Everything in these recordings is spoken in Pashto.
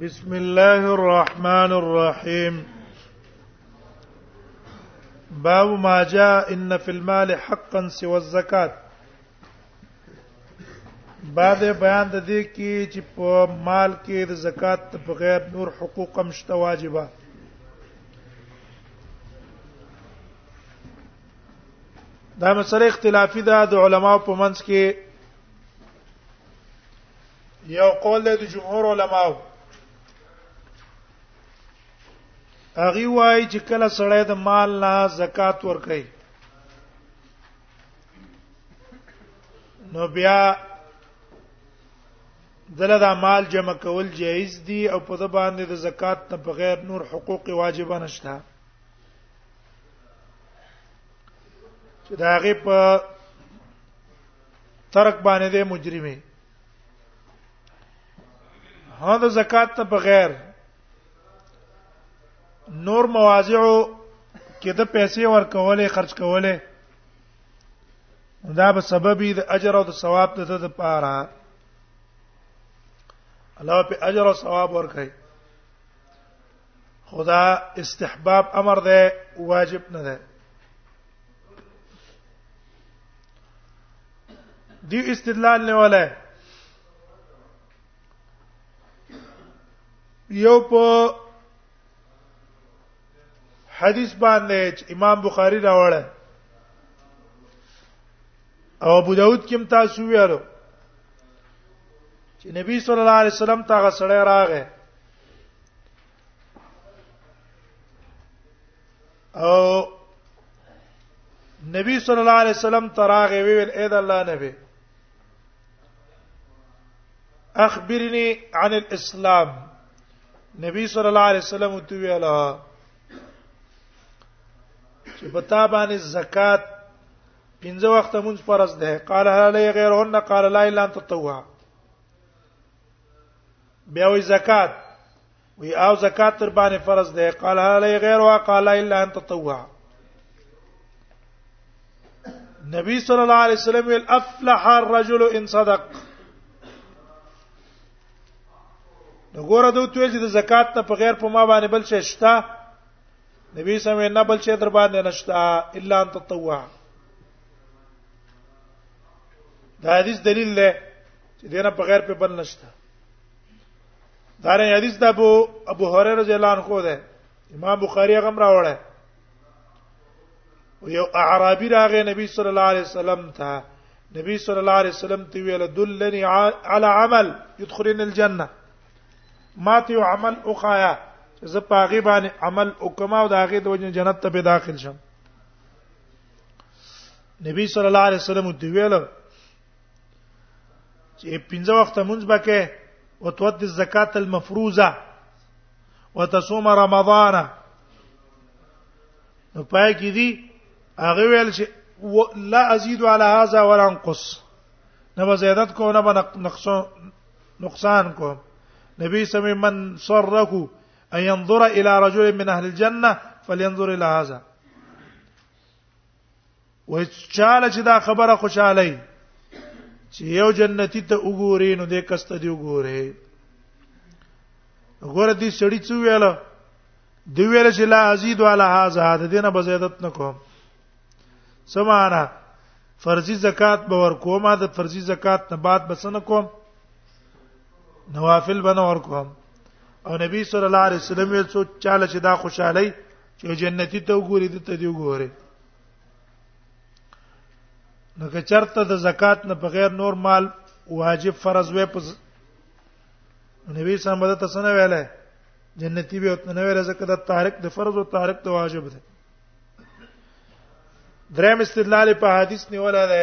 بسم الله الرحمن الرحيم باب ما جاء ان في المال حقا سوى الزکات بعد بیان د دې کې چې په مال کې د زکات په غیر نور حقوق هم شته واجبہ دا مسله اختلافي ده د علماو په منځ کې یو قول دی د جمهور علماو هغه وایي چې کله سړی د مال نه زکات ورکړي نو بیا دله دا مال جمع کول جایز دي او په د باندې د زکات نه بغیر نور حقوق واجب نشته چې دا غي په ترک باندې د مجرمه ها د زکات نه بغیر نور مواضعو کې د پیسې ورکولې خرج کولې دا به سببي د اجر او د ثواب ته د پاره الله په اجر او ثواب ورکړي خدا استحباب امر ده واجب نه ده دی استدلال نه ولای یو په حدیث باندې امام بخاری راوړل او ابو داود کې هم تاسو ویلو چې نبی صلی الله علیه وسلم ته غسړی راغی او نبی صلی الله علیه وسلم تراغه ویل اې د الله نبی اخبرني عن الاسلام نبی صلی الله علیه وسلم تو ویل چې پتا باندې زکات پنځه وخت مونږ فرض ده قال هل غیرهن قال لا الا ان تطوع بیا وی زکات وی او زکات تر باندې فرض ده قال هل غیر وا قال الا ان تطوع نبی صلی الله علیه وسلم ویل افلح الرجل ان صدق وګوره دوی ته چې د زکات نه په غیر په ما باندې بل شي شته نبی سم نه بل شي در باندې نشتا الا ان تطوع دا حدیث دلیل دی چې دینه په غیر په بل نشتا دا نه حدیث د ابو ابو هريره رضی الله عنه ده امام بخاری غم راوړه یو اعرابي راغی نبی صلی الله علیه وسلم ته نبی صلی الله علیه وسلم ته ویل دلني علی عمل يدخلن الجنه ما ته عمل اوخایا زه پاغي باندې عمل وکما او داغه د وجه جنت ته به داخل شم نبی صلی الله علیه وسلم ته ویل چې پنځه وخت مونږ بکې او توت الزکات المفروزه وتصوم رمضان نو پای کې دي هغه ویل چې لا ازيد على هذا ولا انقص نه به زیادت کو نه به نقصان کو نبی سمي من صرفه ان ينظر الى رجل من اهل الجنه فلينظر الى هذا و چاله چې دا خبره خوشاله چې یو جنتی ته وګوري نو دې کسته دی وګوري وګوره دې سړی څو ویل دی ویل چې لا ازید علی هذا د دې نه بزیادت نکوم سمانا فرضي زکات به ور کوم د فرضي زکات نه بعد بس نه کوم نوافل بنه ور کوم او نبی صلی الله علیه وسلم یې څو چاله چې دا خوشحالي چې جنتی ته وګوري د ته دی وګوري نو که چرته د زکات نه بغیر نور مال واجب فرض وې په نبی صلی الله علیه وسلم ته سنه ویله جنتی به اتنه نه ویله زکه د تارک د فرض او تارک د واجب ده دریم استدلال په حدیث نیولا ده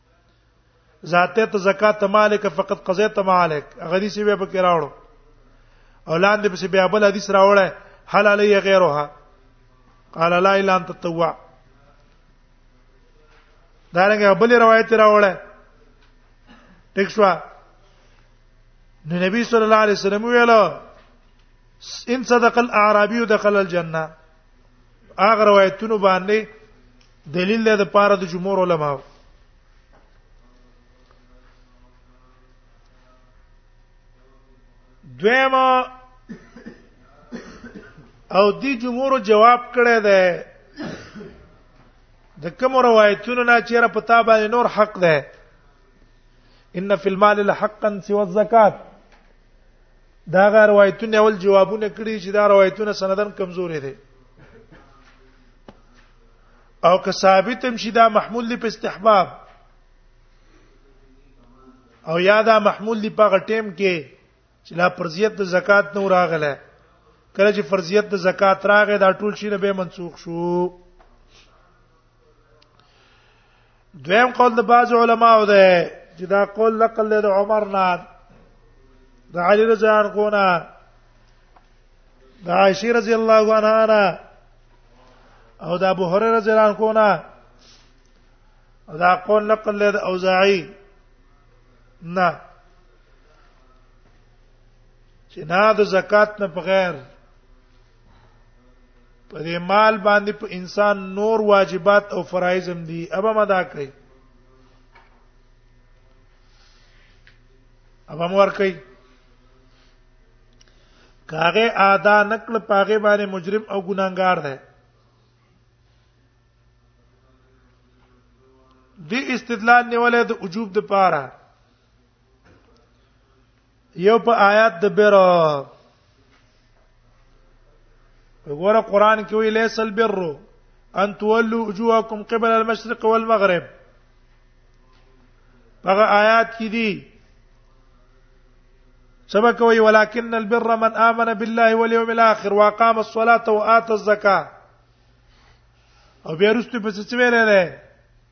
ذاته ته زکات مالک فقط قضیت مالک غدي سی به پکې راوړو او لاندې په بیا بل حدیث راوړل هل علی غیرها قال لا الا انت التواب دا رنګه بل روایت راوړل ټیک شو نو نبی صلی الله علیه وسلم ویل ان صدق الاعرابی دخل الجنه اغه روایتونو باندې دلیل ده د پاره د جمهور علما دویما او دی جمهور جواب کړی دی د کوم روایتونو نه چیرې په تا باندې نور حق ده ان فی المال لحقا سوى الزکات دا غیر روایتونه اول جوابونه کړی چې دا روایتونه سندن کمزوري دي او که ثابت هم شي دا محمول دی په استحباب او یا دا محمول دی په غټیم کې چې لا فرضیت د زکات نو راغله کله چې فرضیت د زکات راغې دا ټول شی به منسوخ شو دویم قول د بعض علماو ده چې دا قول نقل له عمر نه د علي رضی الله عنه نه د عائشه رضی الله عنها نه او د ابو هريره رضی الله عنه نه دا قول نقل له اوزاعي نه چې نه د زکات نه بغیر په دې مال باندې په انسان نور واجبات او فرایض هم دي ابا مدا کوي ابا مور کوي کاغه ادا نکړ پاغه باندې مجرم او ګناګار دی دی استدلال نیولې د وجوب د پاره یو په آیات د بیر وګوره قران کې وی لیس البر ان تولوا وجوهکم قبل المشرق والمغرب هغه آیات کې دي سبا کوي ولكن البر من آمن بالله واليوم الآخر وأقام الصلاة وآتى الزكاة او بیا رستو په څه ویل نه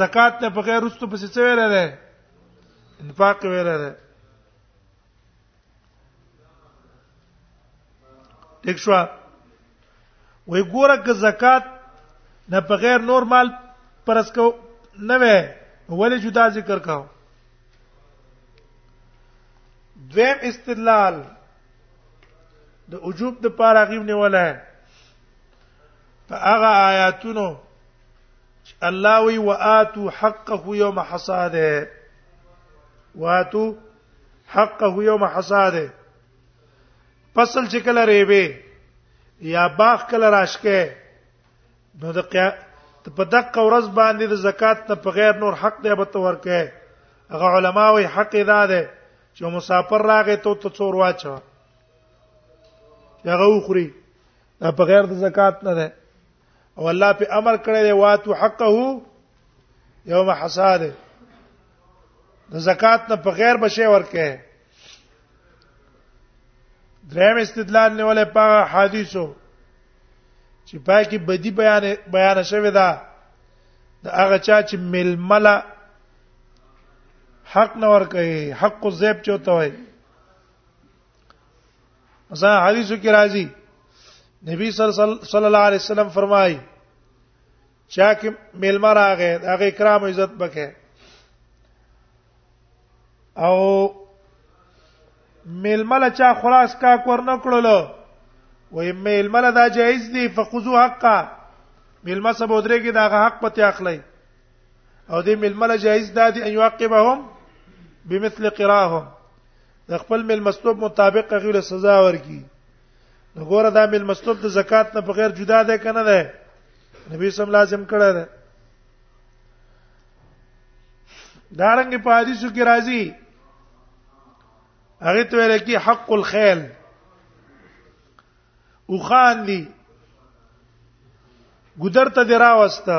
زکات نه په غیر رستو پسې څه ویل دی انفاق ویل دی ټیک شو وای ګوره که زکات نه په غیر نور مال پرس کو نه وې ولې جدا ذکر کاو دویم استدلال د وجوب د پاره غیم نیولای په هغه آیاتونو الله وی واتو حقه یوم حصاده واتو حقه یوم حصاده فصل چې کله ریبه یا باغ کله راشکه نو د په دقه ورځ باندې د زکات نه په غیر نور حق دی به تو ورکه هغه علما وی حق ادا ده چې مسافر راغی ته ته څور واچو هغه وخوري دا په غیر د زکات نه ده او الله په امر کړی دی واتو حقه یوم حصاد د زکات نه په غیر بشي ورکه دریم استدلال نیولې په حدیثو چې پای کې بدی بیان بیان شوی دا د هغه چا چې ململه حق نه ورکه حق الزیب چوته وي مثلا حدیثو کې راځي نبی صلی الله علیه وسلم فرمایي چا کې ملما راغې هغه کرام عزت بکې او ململ چا خلاص کا کور نه کړلو وې ململ دا جایز دی فخذو حقا ملما سبو درې کې دا حق پته اخلي او دې ململ جایز دا دی ان یعقبهم بمثل قراهم د خپل مل مسلوب مطابق هغه له سزا ورکي نو ګوره دا مل مسلوب د زکات نه بغیر جدا ده کنه ده نبی سم لازم کړه ده دارنګ په حدیثو کې راځي هغه ته ویل کی حق الخيل او خان دی ګدر ته دراوسته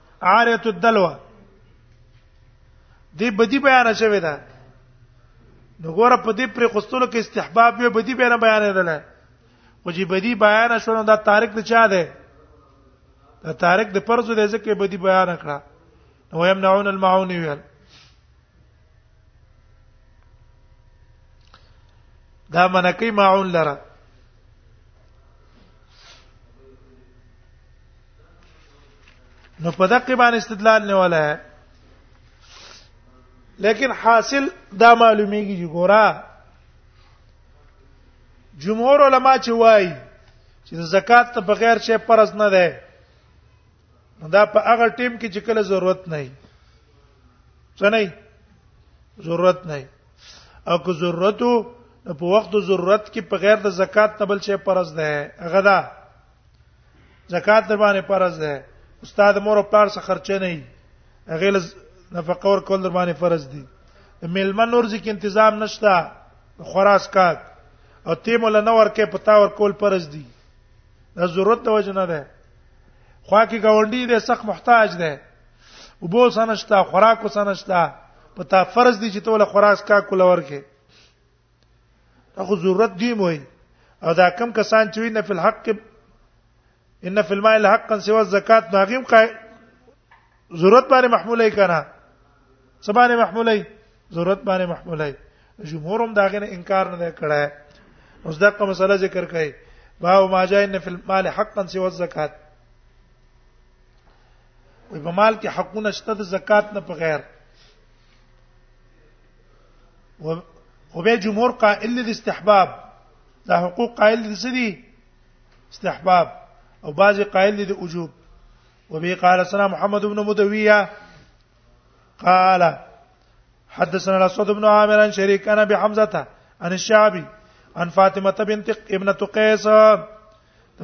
عاريه الدلوه دې بدی بیان شوی دا نو ګوره په دې پر قستلو کې استحباب به بدی بیان بیان نه ده او چې بدی بیان شونه دا تارک نه چا ده دا تارک د فرض د ځکه بدی بیان کړه نو يمنعون المعون ویل دا منکی ماعون لره نو په دقه باندې استدلال نه ولا لیکن حاصل دا معلومیږي چې ګورا جمهور علما چې وایي چې زکات ته بغیر شی فرض نه ده دا په هغه ټیم کې چې کله ضرورت نه وي څه نه ضرورت نه وي او که ضرورت وو په وخت ضرورت کې په غیر د زکات نه بل شي پرز ده هغه دا زکات در باندې پرز ده استاد مور او پلار څخه خرچه نه وي هغه له نفقه ور کول در باندې فرض دي ملمن نور ځکه تنظیم نشته خراس کات او تیمول نه ورکه پتا ور کول فرض دي دا ضرورت د وجه نه ده خوا کې گاونډي دې سخت محتاج دی وبو سنشتا خوراکو سنشتا پتا فرض دي چې ته ول خوراک کا کول ورکه خو ضرورت دی موي او دا کم کسان چې وینه په الحق ان فی الماء الحق سوا الزکات ناغیم قائل ضرورت باندې محموله کنا څه باندې محموله ضرورت باندې محموله جمهور هم داغه نه انکار نه کړای اوس دغه مسله ذکر کړي باو ما جاء ان فی المال حقا سوى الزکات وي په مال کې حقونه شته د زکات نه په غیر و خو به جمهور قائل دي استحباب دا حقوق قائل دي سدي استحباب او بعضي قائل دي وجوب وبي قال سنا محمد بن مدويه قال حدثنا الاسود بن عامر عن شريك انا بحمزه عن الشعبي عن فاطمه بنت ابنه قيس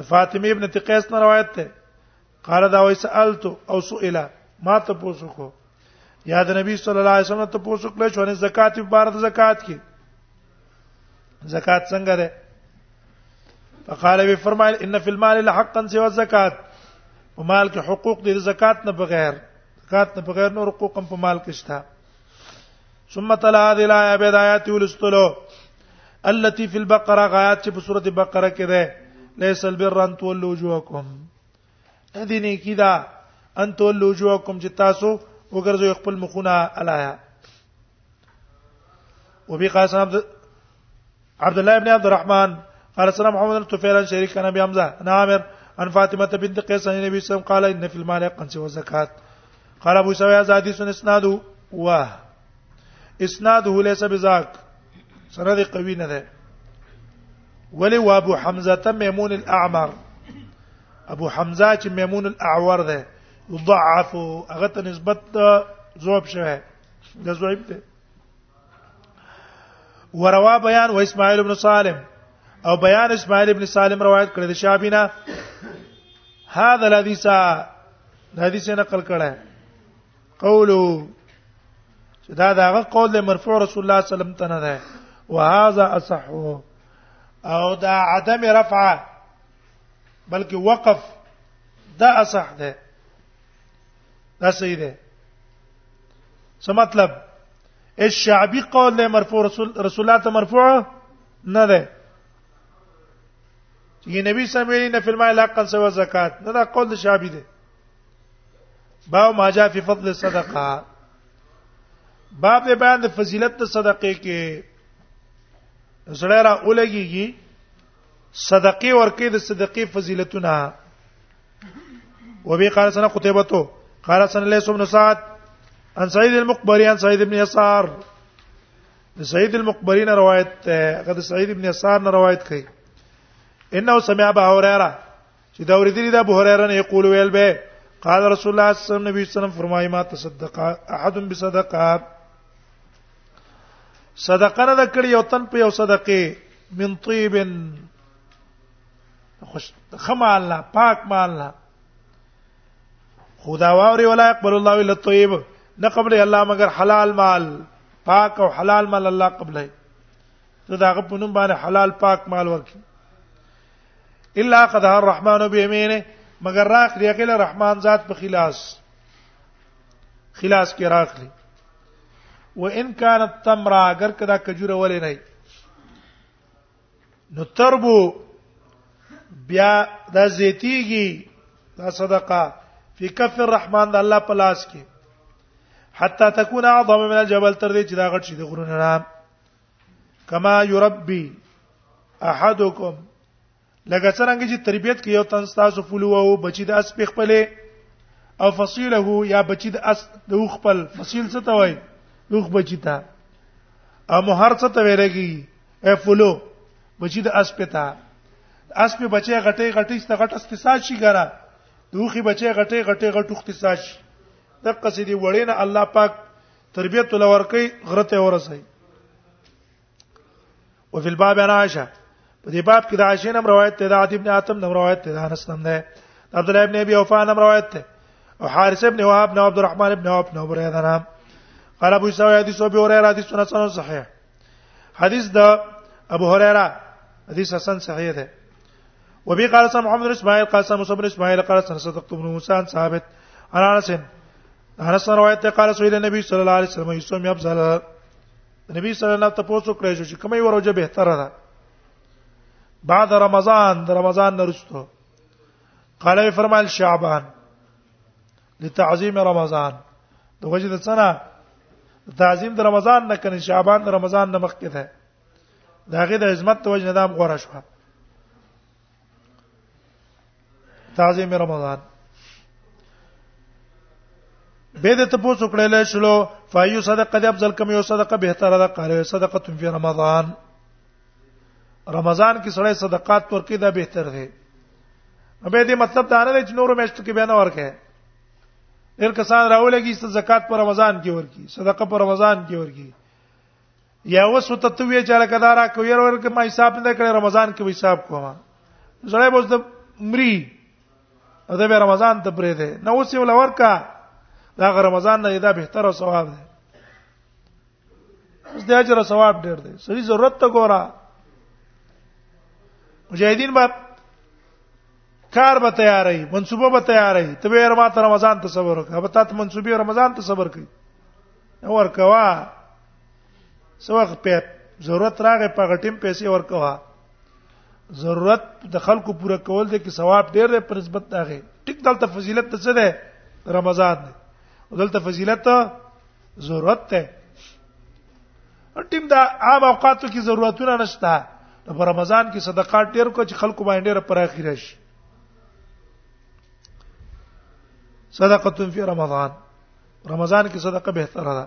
فاطمه ابنه قيس نه روایت ده قال دا وای سالت او سئل ما ته پوښتنه یا د نبی صلی الله علیه وسلم ته پوښتنه کړې شو نه زکات په اړه د زکات کې زکات څنګه ده فقال وی فرمایل ان فی المال لحقا سوى الزکات په مال کې حقوق دي زکات نه بغیر زکات نه بغیر نور حقوق هم په مال کې شته ثم تلا هذه الايه بيد ايات ولستلو التي في البقره غايات چې په سوره بقره کې ده ليس البر ان تولوا وجوهكم دې نه کیدا ان تول وجوهکم چې تاسو وګرځو خپل مخونه الایا وبي قاسم عبد عبد الله ابن عبد الرحمن قال سلام محمد تفيلا شريك انا ابي حمزه انا عامر عن فاطمه بنت قيس عن النبي صلى الله عليه وسلم قال ان في المال حقا سوى الزكاه قال ابو سوي هذا حديث اسناده واه اسناده ليس بذاك سند قوي نه ده ولی و ابو حمزه میمون الاعمر ابو حمزه چې میمون الاعور ده ضعف هغه ته نسبت ذوب شوه د ذوب ته وروا بیان و اسماعیل ابن سالم او بیان اسماعیل ابن سالم روایت کړی د شابینا هاذا الحدیث حدیث نقل کړه قوله چې دا داغه قول له مرفوع رسول الله صلی الله علیه وسلم ته نه ده وهذا اصح او دا عدم رفعه بلکې وقف دا اصح ده دا صحیح ده څه مطلب الشعبي قول له مرفوع رسول رسول الله ته مرفوع نه ده چې نبی صلی الله علیه وسلم نه فرمایله قد سوا زکات نه دا قول شعبي ده باو ما جاء فی فضل الصدقه باب دې بیان د فضیلت د صدقې کې زړه را اولګيږي صدقې ورکې د صدقې فضیلتونه وبي قال سنه قتيبه تو قال سنه ليس بن سعد عن سعيد المقبري عن سعيد بن يسار سعيد المقبري نه روایت هغه سعيد بن يسار نه روایت کړي انه سمع ابو هريره چې دا ورېدلی دا ابو هريره نه یقول ویل به قال رسول الله صلی الله علیه وسلم نبی صلی الله علیه وسلم فرمایي ما تصدق احد بصدقه صدقه نه کړی یو تن په یو صدقه من طيب خوش خما الله پاک ما الله خدا واوري ولا يقبل الله الا الطيب نه قبل الله مگر حلال مال پاک او حلال مال الله قبله ته داغه پونم باندې حلال پاک مال ورکړي الا قد الرحمن بيمينه مگر راخ دی غل رحمان ذات په خلاص خلاص کې راخلی وان كانت تمرا اگر کدا کجوره ولې نه نو تربو بیا د زیتیږي دا صدقه فی کف الرحمن د الله پلاس کې حتا تكون اعظم من الجبل تر دې چې دا غټ شي د غرونو نه کما یربی احدکم لکه څنګه چې تربيت کې یو تن تاسو فلو او بچی د اس په خپلې او فصيله یا بچی د اس د خپل فصيل څه ته وای دوخ بچی ته او مہر څه ته ویلږي اے فلو بچی د اس په ته اس په بچي غټي غټي ست غټ استساج شي ګره دوخي بچي غټي غټي غټ استساج شي دغه سې دی وړینه الله پاک تربیت ول ورکی غره ته ورسي او فی الباب انا عائشه په دې باب کې د عائشه نم روایت ته د عتیب بن عاصم نم روایت ته د انس نم ده عبد الله ابن ابي اوفا نم روایت ته او حارث ابن وهب نو عبد الرحمن ابن عوف نو بريده نام قال ابو سعيد حديث ابي هريره حديث حسن صحيح حديث ده ابو هريره حديث حسن صحيح ده وبي قال سم محمد اسماعيل قال سم صبر اسماعيل قال سم صدق بن موسى عن ثابت عن انس انس روایت ته قال سئل النبي صلى الله عليه وسلم يسوم يبزل نبی صلی الله علیه تاسو کړی شو چې کومه ورځ به تر ده بعد رمضان د رمضان نرسته قال فرمایل شعبان لتعظیم رمضان د وجه د سنه تعظیم د رمضان نه کنه شعبان د رمضان نه مخکې ده دا غي د عظمت توجه نه دام غوړه شو تعظیم رمضان به د تپو څکړل شلو فایو صدقه د افضل کم یو صدقه به تر ده قال صدقه فی رمضان رمضان کې سړی صدقات ورکې دا به تر ده به دې مطلب دا نه چې نور میاشتو کې به نه ورکه ډېر کسان راولګي چې زکات په رمضان کې ورکي صدقه په رمضان کې ورکي یا وسو ته تو وی چاله کدا را کو ير ورکه ما حساب نه کړ رمضان کې حساب کوم زړه بوز د مري او دا به رمضان ته پرې ده نو اوس یو لور کا دا رمضان نه دا به تر ثواب ده اوس د اجر ثواب ډېر دی سړي ضرورت ته ګورا مجاهدین به کار به تیارې منصوبه به تیارې ته به رما ته رمضان ته صبر وکړه به تاسو منصوبه رمضان ته صبر کړئ اور کوا سوغ په ضرورت راغې په غټیم پیسې ورکوا ضرورت د خلکو پوره کول دي کې ثواب ډېر دی پر نسبت داغه ټیک دلته فضیلت ته څه ده رمضان دی دلته فضیلت ضرورت ده ټیم دا عام اوقاتو کې ضرورتونه نشته په رمضان کې صدقات ډېر کو چې خلکو باندې ډېر پر اخر شي صدقه فی رمضان رمضان کې صدقه بهتره ده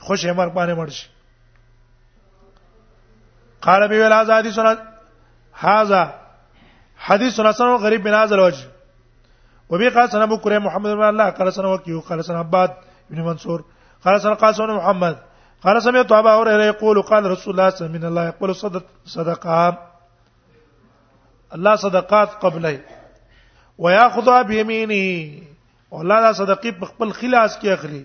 خوشې مرګ باندې مړ شي قال بي ویل ازادي سره هاذا حدیث حسن غریب بن ازل وجه وبي قال سنه ابو كريم محمد بن الله قال سنه وكيو قال سنه عباد بن منصور قال سنه قاسم بن محمد قال سمعت ابا هريره يقول قال رسول الله صلى الله عليه وسلم من الله يقبل صدق صدقه الله صدقات قبله وياخذها بيمينه والله دا صدقې په خپل خلاص کې اخلي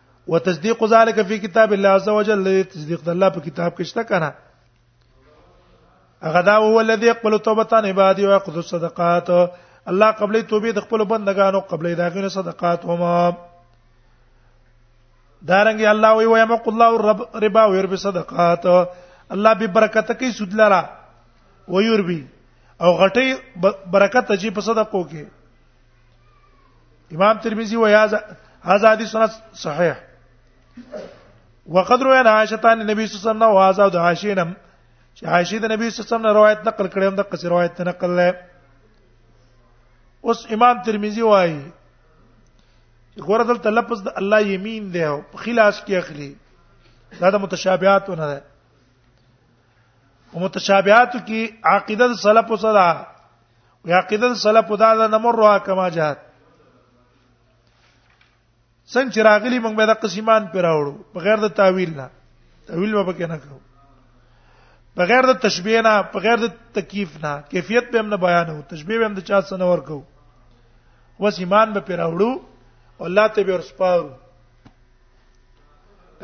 وتصديق ذلك في كتاب الله عز وجل تصديق الله په کتاب کې شته کنه هغه دا هو الذي يقبل توبتان عبادي ويقض الصدقات الله قبلې توبې د خپل بندگانو قبلې داغینه صدقات هم دارنګي الله وی ويم قل الله رب ربا ويربي صدقات الله به برکت کوي سود لرا ويربي او غټي برکت چې په صدقو کې امام ترمذی و یا هذا حدیث صحیح وقد روى عن عائشه عن النبي صلى الله عليه وسلم وهذا د عائشه نم چې عائشه د نبی صلی الله علیه وسلم روایت نقل کړم د قصې روایت نقل لای اوس امام ترمذی وايي غره دل تلفظ د الله یمین دی او خلاص کې اخلي دا د متشابهات نه ده او متشابهات کې عقیده سلف او صدا ویا قیدل سلف دا د نمرها کما جهات څنګه چې راغلی موږ به د قسمان پر راوړو بغیر د تعویل نه تعویل به پکې نه کوو بغیر د تشبیه نه بغیر د تکیف نه کیفیت به هم نه بیانو تشبیه به هم د چا سره ور کوو وس ایمان به پر راوړو الله ته به ورسپارو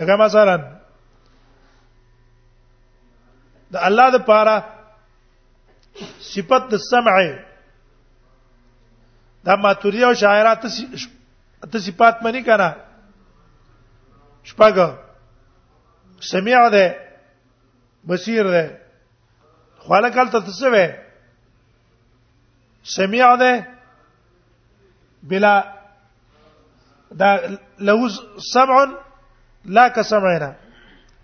دغه مثلا د الله د پاره صفت د سمع دا ماتوریا او شاعرات ته صفات منی کنه شپږ سميع ده بصیر ده خلق هل ته څه وې سميع ده بلا دا له سمع لا كسمعنا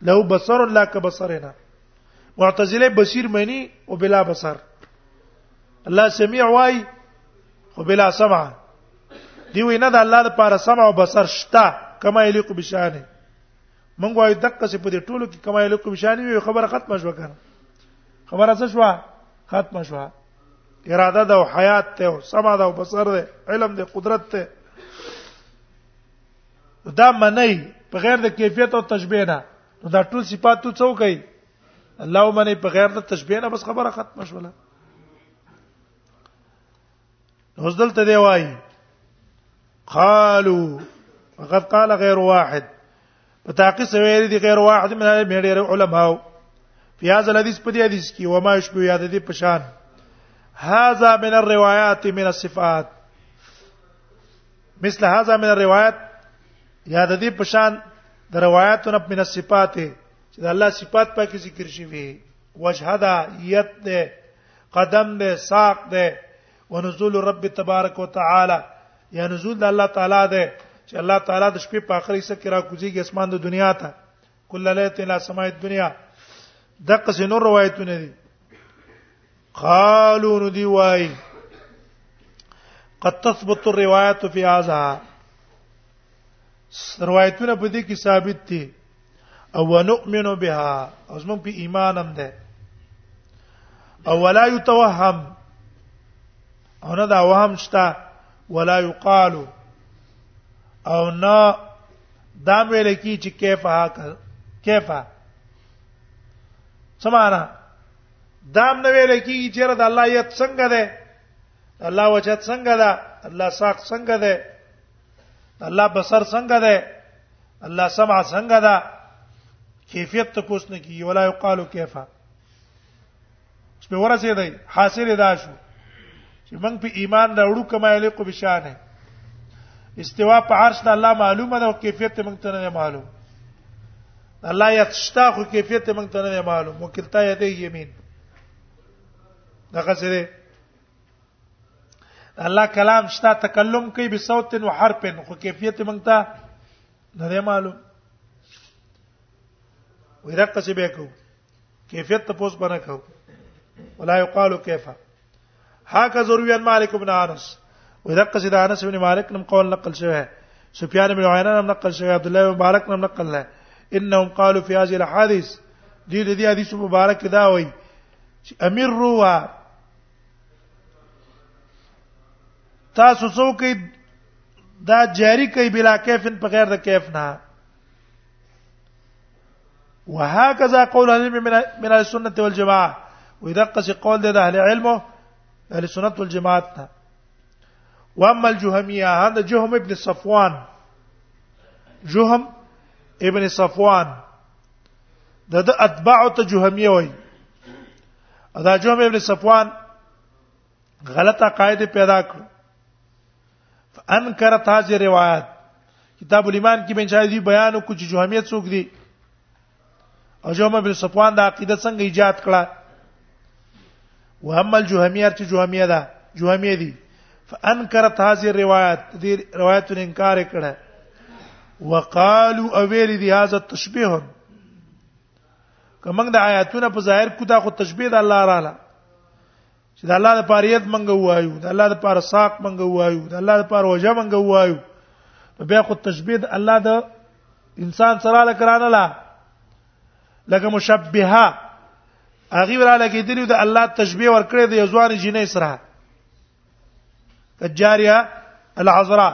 له بصر لا كبصرنا معتزله بصير معنی او بلا بصر الله سميع وای او بلا سمع دی وینا د الله لپاره سمع او بصر شته کما یلیق بشانه مونږ وایو دغه څه په دې ټولو کې کما یلیق بشانه وي خبره ختمه شو کنه خبره څه شو ختمه شو اراده ده او حیات ته او سمع ده او بصر ده علم ده قدرت ته دا منی په غیر د کیفیت او تشبیه نه نو دا ټول صفات تو څو کوي الله منی په غیر د تشبیه نه بس خبره ختم شوله اوس دلته دی وایي قالو فقد قال غير واحد په تاقي سویری دي غیر واحد من ډېر علماو فی هذا الحديث په دې حدیث کې و ما یشبه یاد دي پشان هذا من الروايات من الصفات مثل هذا من الروايات یاد دي پشان د روایتونو من الصفات چې د الله صفات پکې ذکر شوی وجهدا یت ده قدم ده ساق ده ونزول رب تبارک وتعالى یا نزول د الله تعالی ده چې الله تعالی د شپې په اخري سکه را کوزيږي اسمان د دنیا ته کله لیت لا سماع الدنيا دغه سينو روایتونه دي قالو نو دی وای قد تثبت الروايات في هذا روایتونه په دې کې ثابت دي او ونؤمن بها او زموږ په ایمان هم ده او ولا يتوهم او نه دا وهم شته ولا يقال او نه دا ویل کی چې کیف هاک کیف سمانا دا نه ویل کی چې رد الله یت څنګه ده الله وجه څنګه ده الله ساق څنګه ده الله بصر څنګه ده الله سمع څنګه ده کیفیت ته پوس نه کیږي ولا یقال کیفا چې په ورسه دی حاصل ادا شو چې موږ په ایمان دا وړو کما یلق بشانه استوا په عرش د الله معلومه ده او کیفیت موږ ته نه معلوم الله یتشتا خو کیفیت موږ ته نه معلوم وکلتا یده یمین دغه سره الله کلام شته تکلم کوي بصوت و حرف خو کیفیت مونږ ته نه معلوم ورقه څه به کو کیفیت ته پوس بنه کو ولا یقال کیف هاکه ضروری ان مالک ابن انس ورقه څه د انس ابن مالک نم قول نقل شوی ہے سفیان بن عینان نم نقل شوی عبد الله مبارک نم نقل ہے انهم قالوا في هذه الحادث دې دې حدیث مبارک دا وایي چې امیر روه تاسو څوک دا جاری کوي بلا کیفن په غیر د کیف نه وهكذا قول اهل العلم من السنه والجماعه ويدقس قول ده اهل العلم اهل السنه والجماعه واما الجهميه هذا جهم ابن صفوان جهم ابن صفوان د اتباع ته جهميه وای ادا جو ابن صفوان غلطه قاعده پیدا کړ فانکر تاج روایت کتاب الایمان کې بن شاهدی بیان کو چې جوهمیت څوک دي او جوهمه بن صفوان د عقیده څنګه ایجاد کړه وهم الجوهمیه چې جوهمیه ده جوهمیه دي فانکرت هذه الروايات دې روایت انکار کړه وقالو اویل دي هاذا تشبیه کومنګ د آیاتونه په ظاهر کو دا خو تشبیه د الله رااله چې د الله د پاره یت منګه وایو د الله د پاره ساق منګه وایو د الله د پاره وجه منګه وایو بیا خو تشبیه د الله د انسان سره له کرانه لا لکه مشبهه هغه وراله کې دی د الله تشبیه ورکړي د یزوان جنې سره کجاریه العذراء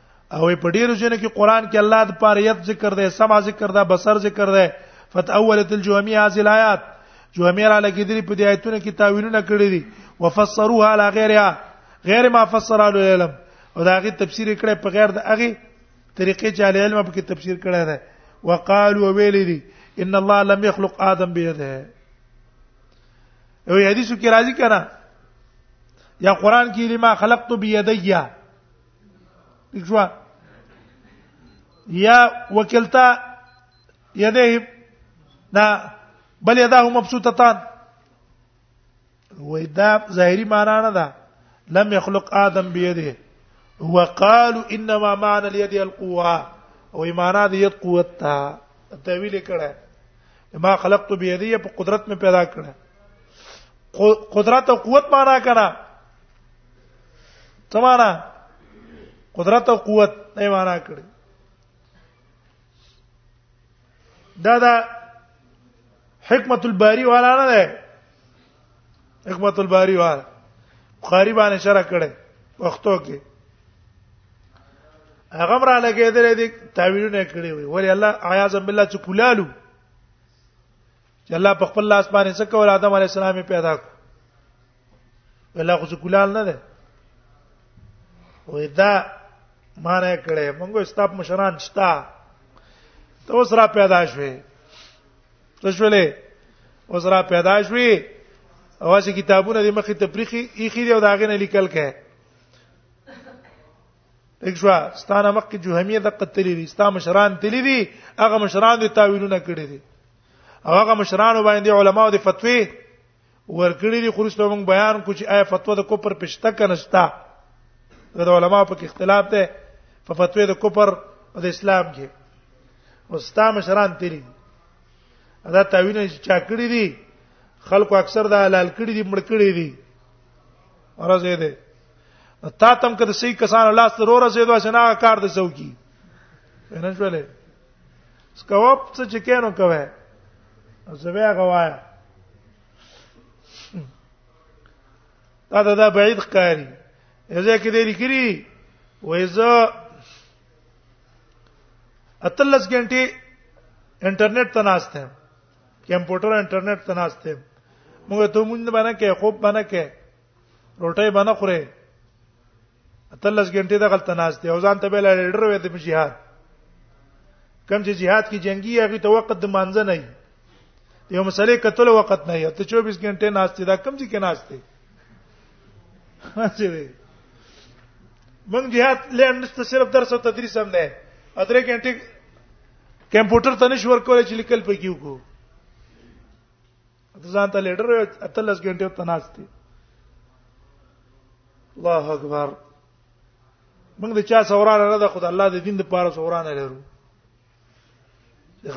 او په ډیرو ځینو کې قران کې الله د پاره یت ذکر دی سما ذکر دا بصر ذکر دی فتاولت الجوامع هذه الايات جوامع را لګې دي په دې آیتونو کې تاویلونه کړی دي وفسروها على غیرها غیر ما فسر العلم او دا غي تفسیر کړي په غیر د اغي طریقې چې علي علم په کې تفسیر کړي ده وقالوا ویل دي ان الله لم يخلق ادم بيده او حدیث کې راځي کنه یا قران کې لما خلقت بيدیا شو یا وکلتا یده دا بل یده مبسوطتان وای دا ظاهری معنا نه ده لم يخلق ادم بيده وقالوا انما معنى اليد القوه او معنا د ید قوت ته تعویل کړه ما خلقت بيدي په قدرت مې پیدا کړه قدرت او قوت معنا کړه سمانا قدرت او قوت نه معنا کړی دا دا حکمت الباری والا نه ده حکمت الباری والا بخاری باندې شرح کړي وختو کې هغه را لګېدل دي تعویلونه کړی وي ولی الله عیاذ بالله چې کولالو چې الله په خپل لاس باندې څه کول آدم علی السلام پیدا کړ ولا خو ګلال نه ده وې دا معنی کړي موږ استاپ مشران شتا ته اوس را پیدا شوې ته شولې اوس را پیدا شوې اواز کتابونه د مخې تفریخي یې خېری او داغه نه لیکل کړي دښوا ستانه مخکې جوهمیه د قتلې دي ستا مشران تللی دي هغه مشران دي تاویلونه کړی دي او هغه مشران باندې علما او د فتوی ورکړي دي خو رسته موږ بیان کو چې آیا فتوا د کوپر پښته کنهستا د علما په کې اختلاف ده په فتوی د کوپر او د اسلام کې او ستا مشران تللی دا تاویلونه چې چا کړی دي خلکو اکثر دا حلال کړی دي مړ کړی دي ورځې ده تا تم کده سې کسان الله سره ور رسیدو چې نه کار د څوکي نه شولې سکوپ څه چې کینو کوي زبیا غوایا دا دا, دا بعید ښکاری یزه کې دې لیکري وایزه اتلس غنټه انټرنیټ ته ناشته کمپیوټر انټرنیټ ته ناشته موږ ته مونږ باندې کې خوب باندې کې روټي باندې خوري اتلس غنټه د غلط ناز دی او ځان ته بل لیډر وې د جهاد کم چې جهاد کې جنگي هغه ته وخت د مانځ نه یو مسلې کتل وخت نه یو ته 24 غنټه ناز دی دا کم چې کې ناز دی هڅه من جهاد لند ته صرف درس او تدریس هم نه اترې غنټه کمپیوټر ته نشور کولای چې لیکل پکې وکړو ځان ته لیډر اتلس غنټه ته ناشته الله اکبر موږ د چا سورانه نه ده خدای الله د دین د پاره سورانه لرو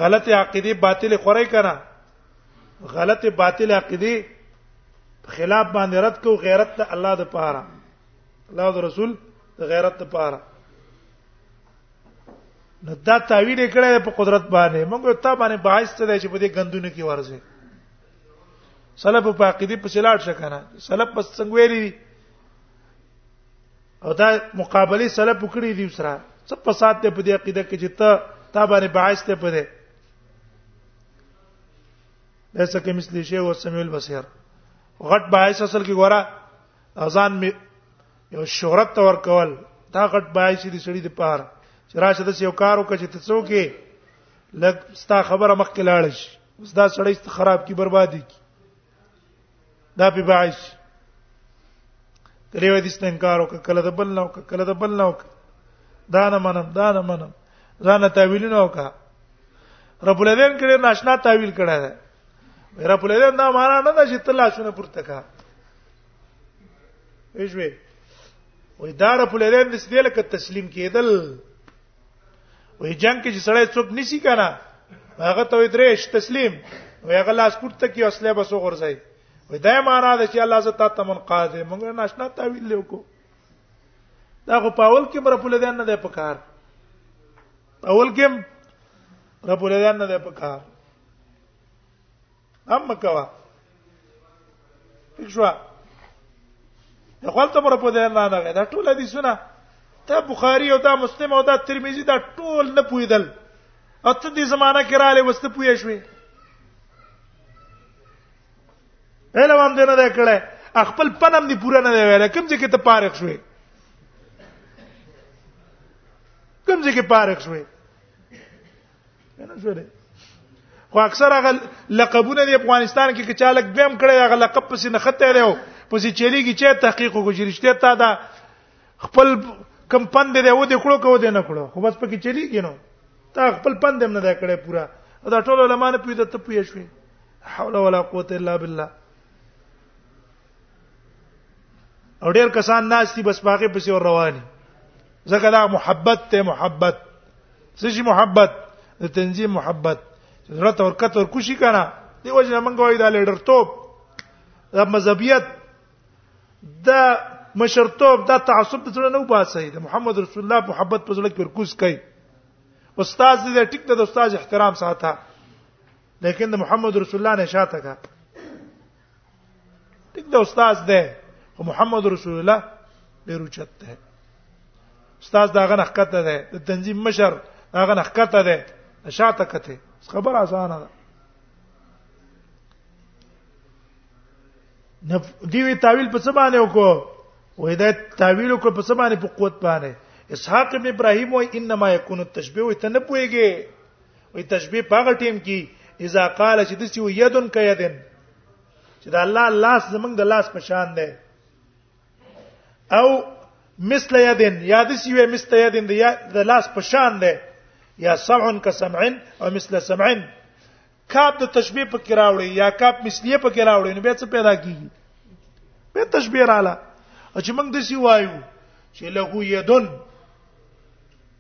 غلط عقیده باطل خورای کنه غلط باطل عقیده خلاف باندې رد کو غیرت ته الله د پاره الله او رسول غیرت ته پاره نو دا تعویل کړه په قدرت باندې موږ ته باندې باعث ته دی چې په دې غندونه کې ورځي سلف په عقیده په سلاټ شکنه سلف بس څنګه ویلي دي او دا مقابله سلف وکړي دي سره څه فساد ته په دې عقیده کې چې ته تا باندې باعث ته په دې ليس كمثل شيء والسميع البصير غټ باعث اصل کې ګوره اذان می یو شهرت تور کول دا غټ بای چې د سړي د پاره چې راشه د یو کارو کچې ته څوکې لګ ستا خبره مخکې لاړ شي اوس دا سړی ست خراب کی بربادي کی دا په بای شي کله وې د استنکار او کله د بل نو کله د بل نو دا نه منم دا نه منم ځان ته ویلینو کا رب العالمین کړي ناشنا تعویل کړه رب العالمین دا معنا نه ده چې تلا شونه پورته کا ویژوي وې دا رب العالمین د دې لکه تسلیم کېدل وې جنگ کې چې سړی څوک نسی کنه هغه ته درېش تسلیم وې هغه لاس پورته کی اصله بس وغورځي وې دا معنا ده چې الله زتا تمن قاضي موږ ناشنا تعویل لیو کو دا خو پاول کې رب العالمین نه ده پکار اول کې رب العالمین نه ده پکار اما کوا شو نو خپل ته پر په دې نه نه دا ټول دي سونه ته بخاری او دا مسلم او دا ترمذی دا ټول نه پویدل اته دې زمانہ کې رااله وسته پوی شوې اله وام دې نه ده کړه خپل پنم دې پورا نه ویل کوم چې کې ته پارخ شوې کوم چې کې پارخ شوې نه شوله خو اکثر هغه لقبونه د افغانستان کې کچالک دویم کړي هغه لقب پسې نه خته دی او پسې چلیږي چې تحقیق وکړي رښتیا تا دا خپل کم پند دی و دې کړو کو دې نه کړو خو بس پکې چلیږي نو تا خپل پند هم نه دا کړې پورا دا ټول علماء نه پیدا ته پوي شوي حول ولا قوت الا بالله او ډیر کسان ناس دي بس باغې پسې ور رواني ځکه دا محبت ته محبت څه شي محبت د تنظیم محبت زړه تور کتور کوشي کنه دی وجه منګه وای دا لیډر توپ دا مذهبیت دا مشرتوب دا تعصب د زړه نه وباسي د محمد رسول الله محبت په زړه کې ورکوس کوي استاد دې ټیک د استاد احترام ساته لیکن د محمد رسول الله نه شاته کا ټیک دا استاد دی خو محمد رسول الله ډیر اوچت دی استاد دا غنخ کته دی د تنظیم مشر دا غنخ کته دی شاته کته خبر اسانه ده نو دیوی تعویل په څه باندې وکړو وې دا تعویل وکړو په څه باندې په قوت باندې اسحاق ابن ابراهيم وای انما يكون التشبيه وي ته نه پويږي وي تشبيه په هغه ټیم کې اذا قال چې د چې یدن ک یدن چې د الله لاس زمنګ د لاس په شان دی او مثل یدن یا د سی وی مثل یدن دی د لاس په شان دی یا سمع ک سمع او مثل سمع کاپ د تشبیه په کې راوړي یا کاپ مثلیه په کې راوړي نو به څه پیدا کیږي به تشبیه رااله چې موږ د سی وایو چې له یدن